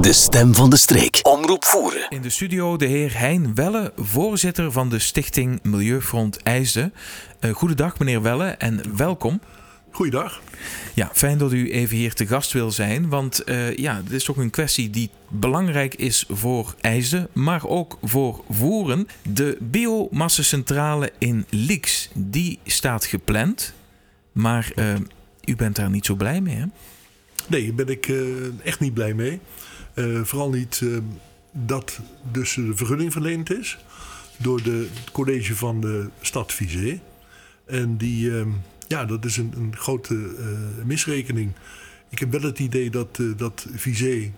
De stem van de streek. Omroep voeren. In de studio de heer Hein Welle, voorzitter van de stichting Milieufront IJsden. Uh, goedendag meneer Welle en welkom. Goeiedag. Ja, fijn dat u even hier te gast wil zijn. Want uh, ja, dit is toch een kwestie die belangrijk is voor IJsden, maar ook voor voeren. De biomassacentrale in Lieks, die staat gepland. Maar uh, u bent daar niet zo blij mee, hè? Nee, daar ben ik uh, echt niet blij mee. Uh, vooral niet uh, dat dus de vergunning verleend is door de, het college van de stad Vizé. En die, ja, dat is een, een grote misrekening. Ik heb wel het idee dat, dat Vizé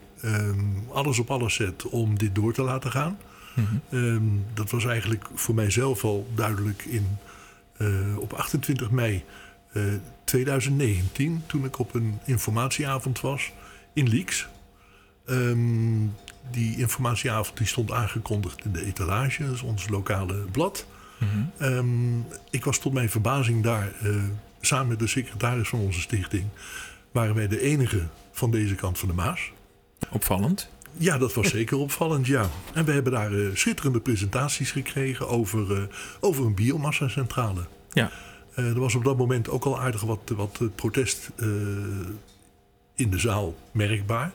alles op alles zet om dit door te laten gaan. Mm -hmm. dat was eigenlijk voor mijzelf al duidelijk in, op 28 mei 2019, toen ik op een informatieavond was in Leaks. Um, die informatieavond die stond aangekondigd in de etalage, dat is ons lokale blad. Mm -hmm. um, ik was tot mijn verbazing daar, uh, samen met de secretaris van onze stichting, waren wij de enige van deze kant van de Maas. Opvallend. Ja, dat was zeker opvallend, ja. En we hebben daar uh, schitterende presentaties gekregen over, uh, over een biomassacentrale. Ja. Er was op dat moment ook al aardig wat, wat protest in de zaal merkbaar.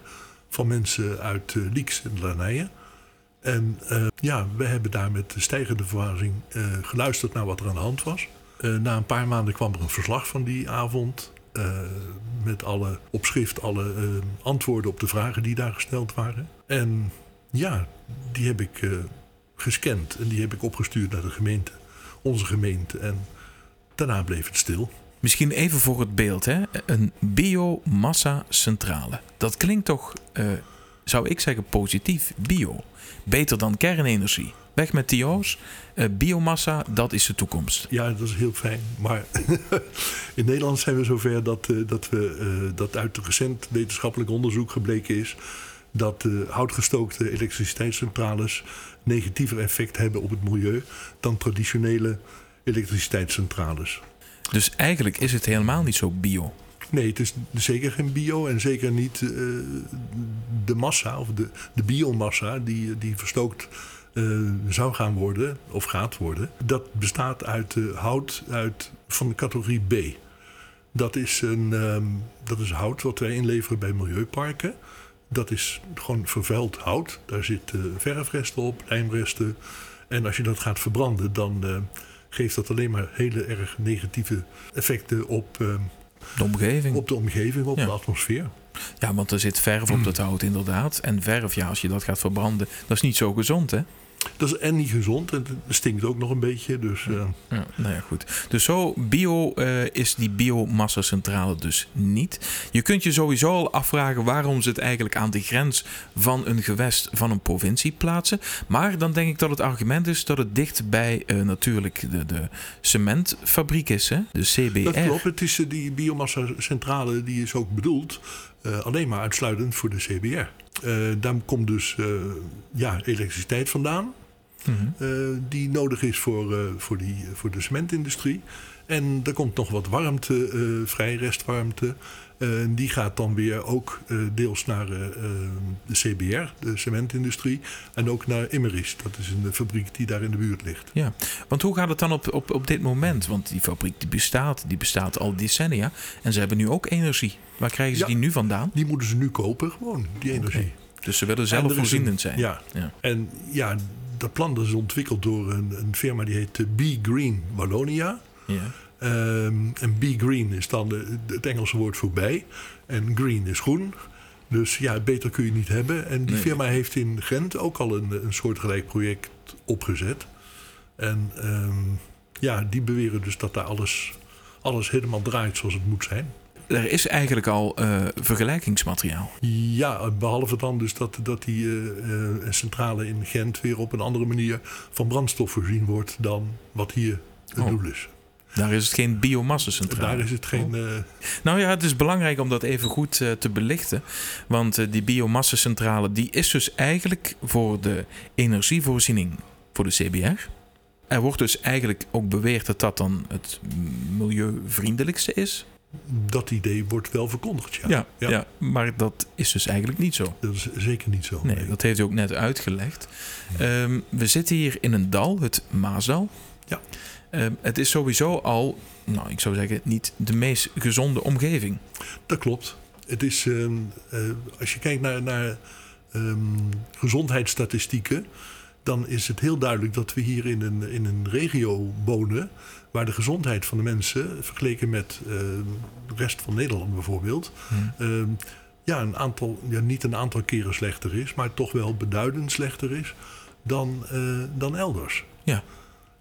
Van mensen uit uh, Lieks en Lanijen. En ja, we hebben daar met stijgende verwazing geluisterd naar wat er aan de hand was. na een paar maanden kwam er een verslag van die avond. met alle opschrift, alle antwoorden op de vragen die daar gesteld waren. En ja, die heb ik gescand en die heb ik opgestuurd naar de gemeente. Onze gemeente. En Daarna bleef het stil. Misschien even voor het beeld, hè? een biomassa-centrale. Dat klinkt toch, uh, zou ik zeggen, positief. Bio. Beter dan kernenergie. Weg met TO's. Uh, biomassa, dat is de toekomst. Ja, dat is heel fijn. Maar in Nederland zijn we zover dat, uh, dat, we, dat uit recent wetenschappelijk onderzoek gebleken is dat houtgestookte elektriciteitscentrales negatiever effect hebben op het milieu dan traditionele elektriciteitscentrales. Dus eigenlijk is het helemaal niet zo bio. Nee, het is zeker geen bio en zeker niet uh, de massa of de, de biomassa die, die verstookt uh, zou gaan worden of gaat worden. Dat bestaat uit uh, hout uit, van de categorie B. Dat is, een, um, dat is hout wat wij inleveren bij milieuparken. Dat is gewoon vervuild hout. Daar zitten verfresten op, lijmresten. En als je dat gaat verbranden, dan geeft dat alleen maar hele erg negatieve effecten op uh, de omgeving, op, de, omgeving, op ja. de atmosfeer. Ja, want er zit verf op dat hout inderdaad. En verf, ja, als je dat gaat verbranden, dat is niet zo gezond, hè? Dat is en niet gezond en het stinkt ook nog een beetje. Dus, uh... ja, nou ja, goed. Dus zo bio uh, is die biomassacentrale dus niet. Je kunt je sowieso al afvragen waarom ze het eigenlijk aan de grens van een gewest van een provincie plaatsen. Maar dan denk ik dat het argument is dat het dicht bij uh, natuurlijk de, de cementfabriek is, hè? de CBR. Dat klopt, het is die biomassacentrale die is ook bedoeld alleen maar uitsluitend voor de CBR. Uh, daar komt dus uh, ja, elektriciteit vandaan. Mm -hmm. uh, die nodig is voor, voor, die, voor de cementindustrie. En er komt nog wat warmte vrij, restwarmte. die gaat dan weer ook deels naar de CBR, de cementindustrie. En ook naar Immeris. Dat is een fabriek die daar in de buurt ligt. Ja, want hoe gaat het dan op, op, op dit moment? Want die fabriek die bestaat, die bestaat al decennia. En ze hebben nu ook energie. Waar krijgen ze ja, die nu vandaan? Die moeten ze nu kopen, gewoon, die energie. Okay. Dus ze willen zelfvoorzienend zijn. Ja. ja. En ja, dat plan is ontwikkeld door een, een firma die heet Be Green Wallonia. Ja. Um, en Be Green is dan de, het Engelse woord voor bij. En green is groen. Dus ja, beter kun je niet hebben. En die nee. firma heeft in Gent ook al een, een soortgelijk project opgezet. En um, ja, die beweren dus dat daar alles, alles helemaal draait zoals het moet zijn er is eigenlijk al uh, vergelijkingsmateriaal. Ja, behalve dan dus dat, dat die uh, uh, centrale in Gent weer op een andere manier van brandstof voorzien wordt dan wat hier het oh. doel is. Daar is het geen biomassacentrale. Daar is het geen. Oh. Nou ja, het is belangrijk om dat even goed te belichten. Want die biomassacentrale die is dus eigenlijk voor de energievoorziening voor de CBR. Er wordt dus eigenlijk ook beweerd dat dat dan het milieuvriendelijkste is. Dat idee wordt wel verkondigd, ja. Ja, ja. maar dat is dus eigenlijk niet zo. Dat is zeker niet zo. Nee, dat heeft u ook net uitgelegd. Ehm, we zitten hier in een dal, het Maasdal. Ja. Ehm, het is sowieso al, nou, ik zou zeggen, niet de meest gezonde omgeving. Dat klopt. Het is, ehm, eh, als je kijkt naar, naar gezondheidsstatistieken, dan is het heel duidelijk dat we hier in een, in een regio wonen waar de gezondheid van de mensen, vergeleken met uh, de rest van Nederland bijvoorbeeld, hmm. ja, een aantal, ja, niet een aantal keren slechter is, maar toch wel beduidend slechter is dan, uh, dan elders. Ja.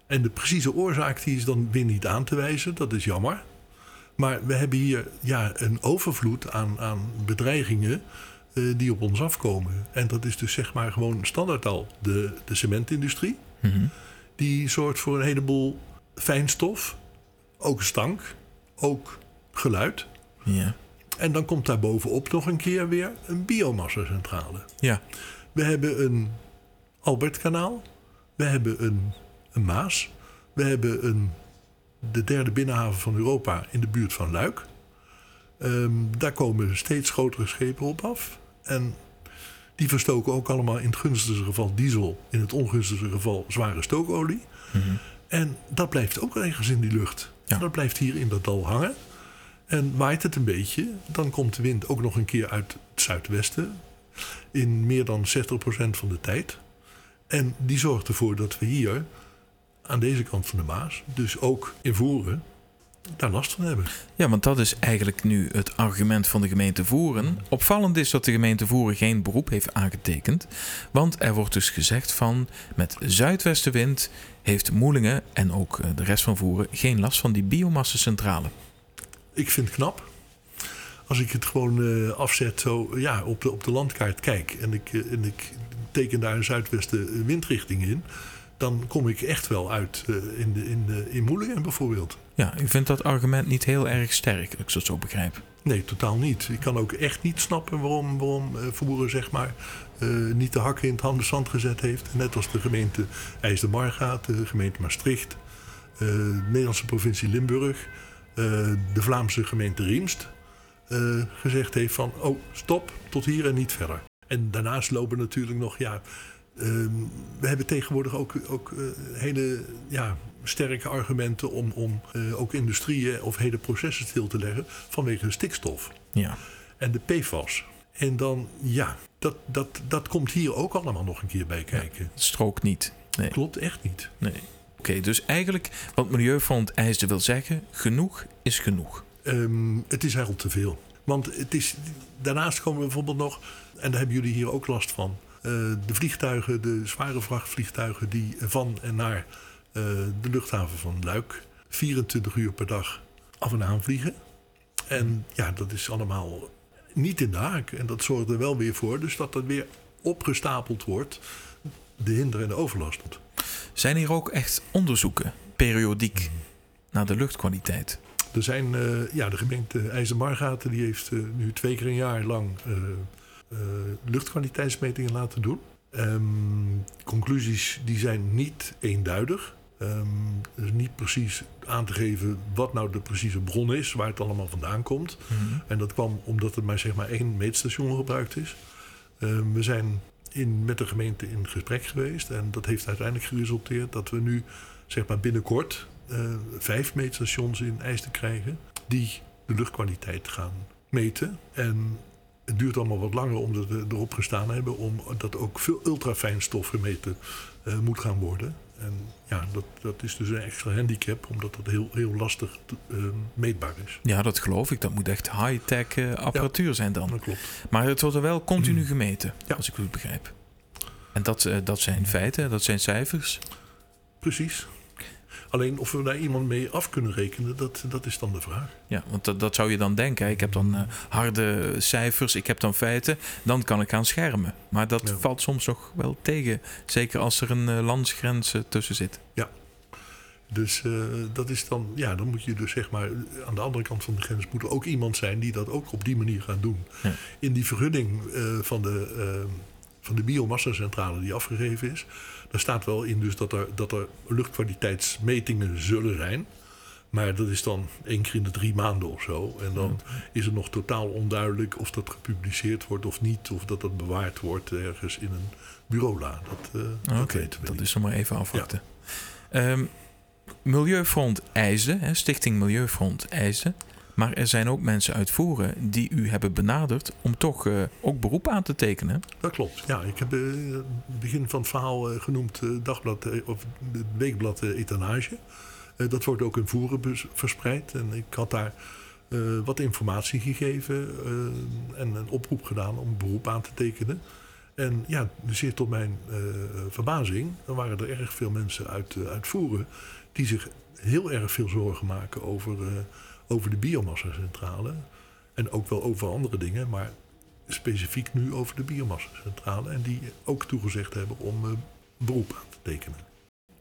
En de precieze oorzaak die is dan weer niet aan te wijzen, dat is jammer. Maar we hebben hier ja, een overvloed aan, aan bedreigingen die op ons afkomen. En dat is dus zeg maar gewoon standaard al de, de cementindustrie. Mm Die zorgt voor een heleboel fijnstof, ook stank, ook geluid. Ja. En dan komt daar bovenop nog een keer weer een biomassacentrale. Ja. We hebben een Albertkanaal. We hebben een, een Maas. We hebben een, de derde binnenhaven van Europa in de buurt van Luik. Ehm, daar komen steeds grotere schepen op af. En die verstoken ook allemaal in het gunstigste geval diesel, in het ongunstigste geval zware stookolie. Mhm. En dat blijft ook ergens in die lucht. Ja. Dat blijft hier in dat dal hangen. En waait het een beetje, dan komt de wind ook nog een keer uit het zuidwesten. In meer dan 60% van de tijd. En die zorgt ervoor dat we hier, aan deze kant van de Maas, dus ook in Voeren, daar last van hebben. Ja, want dat is eigenlijk nu het argument van de gemeente Voeren. Opvallend is dat de gemeente Voeren geen beroep heeft aangetekend. Want er wordt dus gezegd van met zuidwestenwind heeft Moelingen en ook eh, de rest van Voeren geen last van die biomassacentrale. Ik vind het knap. Als ik het gewoon uh, afzet zo ja, op, de, op de landkaart kijk en ik, uh, en ik teken daar een zuidwesten windrichting in dan kom ik echt wel uit uh, in, de, in, de, in Moelingen bijvoorbeeld. Ja, u vindt dat argument niet heel erg sterk, ik zo zo begrijp. Nee, totaal niet. Ik kan ook echt niet snappen waarom, waarom uh, Voeren zeg maar, uh, niet de hakken in het handen zand gezet heeft. Net als de gemeente IJsselmargaat, de gemeente Maastricht, de Nederlandse provincie Limburg, de Vlaamse gemeente Riemst. gezegd heeft van, oh stop, tot hier en niet verder. En daarnaast lopen natuurlijk nog, ja, Ehm, we hebben tegenwoordig ook, ook uh, hele ja, sterke argumenten om, om uh, ook industrieën of hele processen stil te leggen vanwege de stikstof. Ja. En de PFAS. En dan, ja, dat, dat, dat komt hier ook allemaal nog een keer bij kijken. Ja, strookt niet. Nee. Klopt echt niet. Nee. Oké, okay, dus eigenlijk wat Milieufond eiste wil zeggen, genoeg is genoeg. Um, het is eigenlijk te veel. Want het is, daarnaast komen we bijvoorbeeld nog, en daar hebben jullie hier ook last van, de vliegtuigen, de zware vrachtvliegtuigen die van en naar uh, de luchthaven van Luik 24 uur per dag af en aan vliegen. En ja, dat is allemaal niet in de haak. En dat zorgt er wel weer voor, dus dat er weer opgestapeld wordt, de hinder en de overlast. Zijn hier ook echt onderzoeken, periodiek, naar de luchtkwaliteit? Er zijn, uh, ja, de gemeente IJzermargaten die heeft uh, nu twee keer een jaar lang uh, luchtkwaliteitsmetingen laten doen. Um, conclusies die zijn niet eenduidig. Um, dus niet precies aan te geven wat nou de precieze bron is, waar het allemaal vandaan komt. Mm -hmm. En dat kwam omdat er maar zeg maar één meetstation gebruikt is. Um, we zijn in, met de gemeente in gesprek geweest en dat heeft uiteindelijk geresulteerd dat we nu zeg maar binnenkort uh, vijf meetstations in IJsden krijgen die de luchtkwaliteit gaan meten. En het duurt allemaal wat langer omdat we erop gestaan hebben, omdat ook veel ultrafijnstof gemeten uh, moet gaan worden. En ja, dat, dat is dus een extra handicap, omdat dat heel, heel lastig uh, meetbaar is. Ja, dat geloof ik. Dat moet echt high-tech uh, apparatuur ja, zijn dan. Dat klopt. Maar het wordt er wel continu gemeten, ja. als ik het begrijp. En dat, uh, dat zijn feiten, dat zijn cijfers. Precies. Alleen of we daar iemand mee af kunnen rekenen, dat, dat is dan de vraag. Ja, want dat, dat zou je dan denken. Ik heb dan uh, harde cijfers, ik heb dan feiten, dan kan ik gaan schermen. Maar dat ja. valt soms nog wel tegen. Zeker als er een uh, landsgrens uh, tussen zit. Ja. Dus uh, dat is dan, ja, dan moet je dus zeg maar aan de andere kant van de grens moet er ook iemand zijn die dat ook op die manier gaat doen. Ja. In die vergunning van de van de biomassacentrale die afgegeven is. Daar staat wel in dus dat er, dat er luchtkwaliteitsmetingen zullen zijn. Maar dat is dan één keer in de drie maanden of zo. En dan is het nog totaal onduidelijk of dat gepubliceerd wordt of niet. Of dat dat bewaard wordt ergens in een bureaula. Dat, uh, Oké, dat weten we dat niet. is nog maar even afwachten. Ehm, Milieufront eisen, Stichting Milieufront eisen. Maar er zijn ook mensen uit Voeren die u hebben benaderd om toch eh, ook beroep aan te tekenen. Dat klopt. Ja, ik heb het begin van het verhaal eh, genoemd dagblad, of het weekblad Etanage. Dat wordt ook in Voeren verspreid. En ik had daar wat informatie gegeven en een oproep gedaan om beroep aan te tekenen. En ja, zeer tot mijn verbazing, dan waren er erg veel mensen uit, uit Voeren die zich heel erg veel zorgen maken over, over de biomassa-centrale. En ook wel over andere dingen, maar specifiek nu over de biomassa-centrale. En die ook toegezegd hebben om eh, beroep aan te tekenen.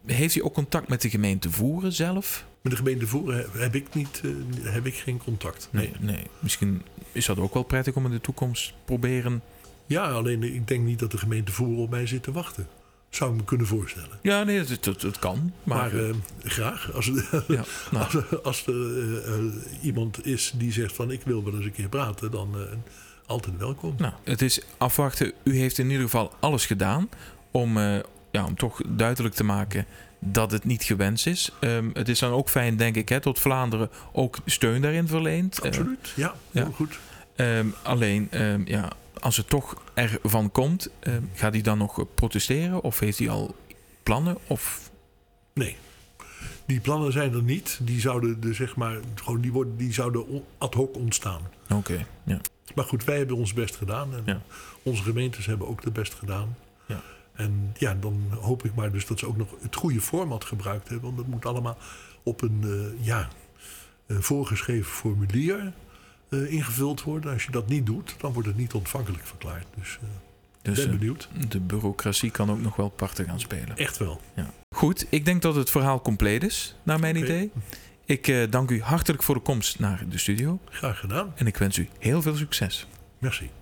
Heeft u ook contact met de gemeente Voeren zelf? Met de gemeente Voeren heb- ik, niet, eh, heb ik geen contact. Nee, nee. Misschien is dat ook wel prettig om in de toekomst proberen. Ja, alleen ik denk niet dat de gemeente Voeren op mij zit te wachten. Zou ik me kunnen voorstellen. Ja, nee, het, kan. Maar, Maar, eh, graag. Als, ja, nou, als, als er eh, eh, iemand is die zegt van ik wil wel eens een keer praten, dan eh, altijd welkom. nou, het is afwachten. U heeft in ieder geval alles gedaan om, eh, ja, om toch duidelijk te maken dat het niet gewenst is. Ehm, het is dan ook fijn, denk ik, hè, tot Vlaanderen ook steun daarin verleent. Eh, Absoluut, ja, ja. heel goed. Ehm, alleen, ehm, ja, als het toch ervan komt, ehm, gaat hij dan nog protesteren? Of heeft hij al plannen? Of... Nee. Die plannen zijn er niet. Die zouden, de, zeg maar, gewoon, die worden, die zouden ad hoc ontstaan. Oké, ja. Maar goed, wij hebben ons best gedaan. En Ja. onze gemeentes hebben ook het best gedaan. Ja. En ja, dan hoop ik maar dus dat ze ook nog het goede format gebruikt hebben. Want dat moet allemaal op een eh, ja, een voorgeschreven formulier eh, ingevuld worden. Als je dat niet doet, dan wordt het niet ontvankelijk verklaard. Dus eh Dus ben eh, benieuwd. de bureaucratie kan ook nog wel parten gaan spelen. Echt wel. Goed, ik denk dat het verhaal compleet is, naar mijn idee. Ik dank u hartelijk voor de komst naar de studio. Graag gedaan. En ik wens u heel veel succes. Merci.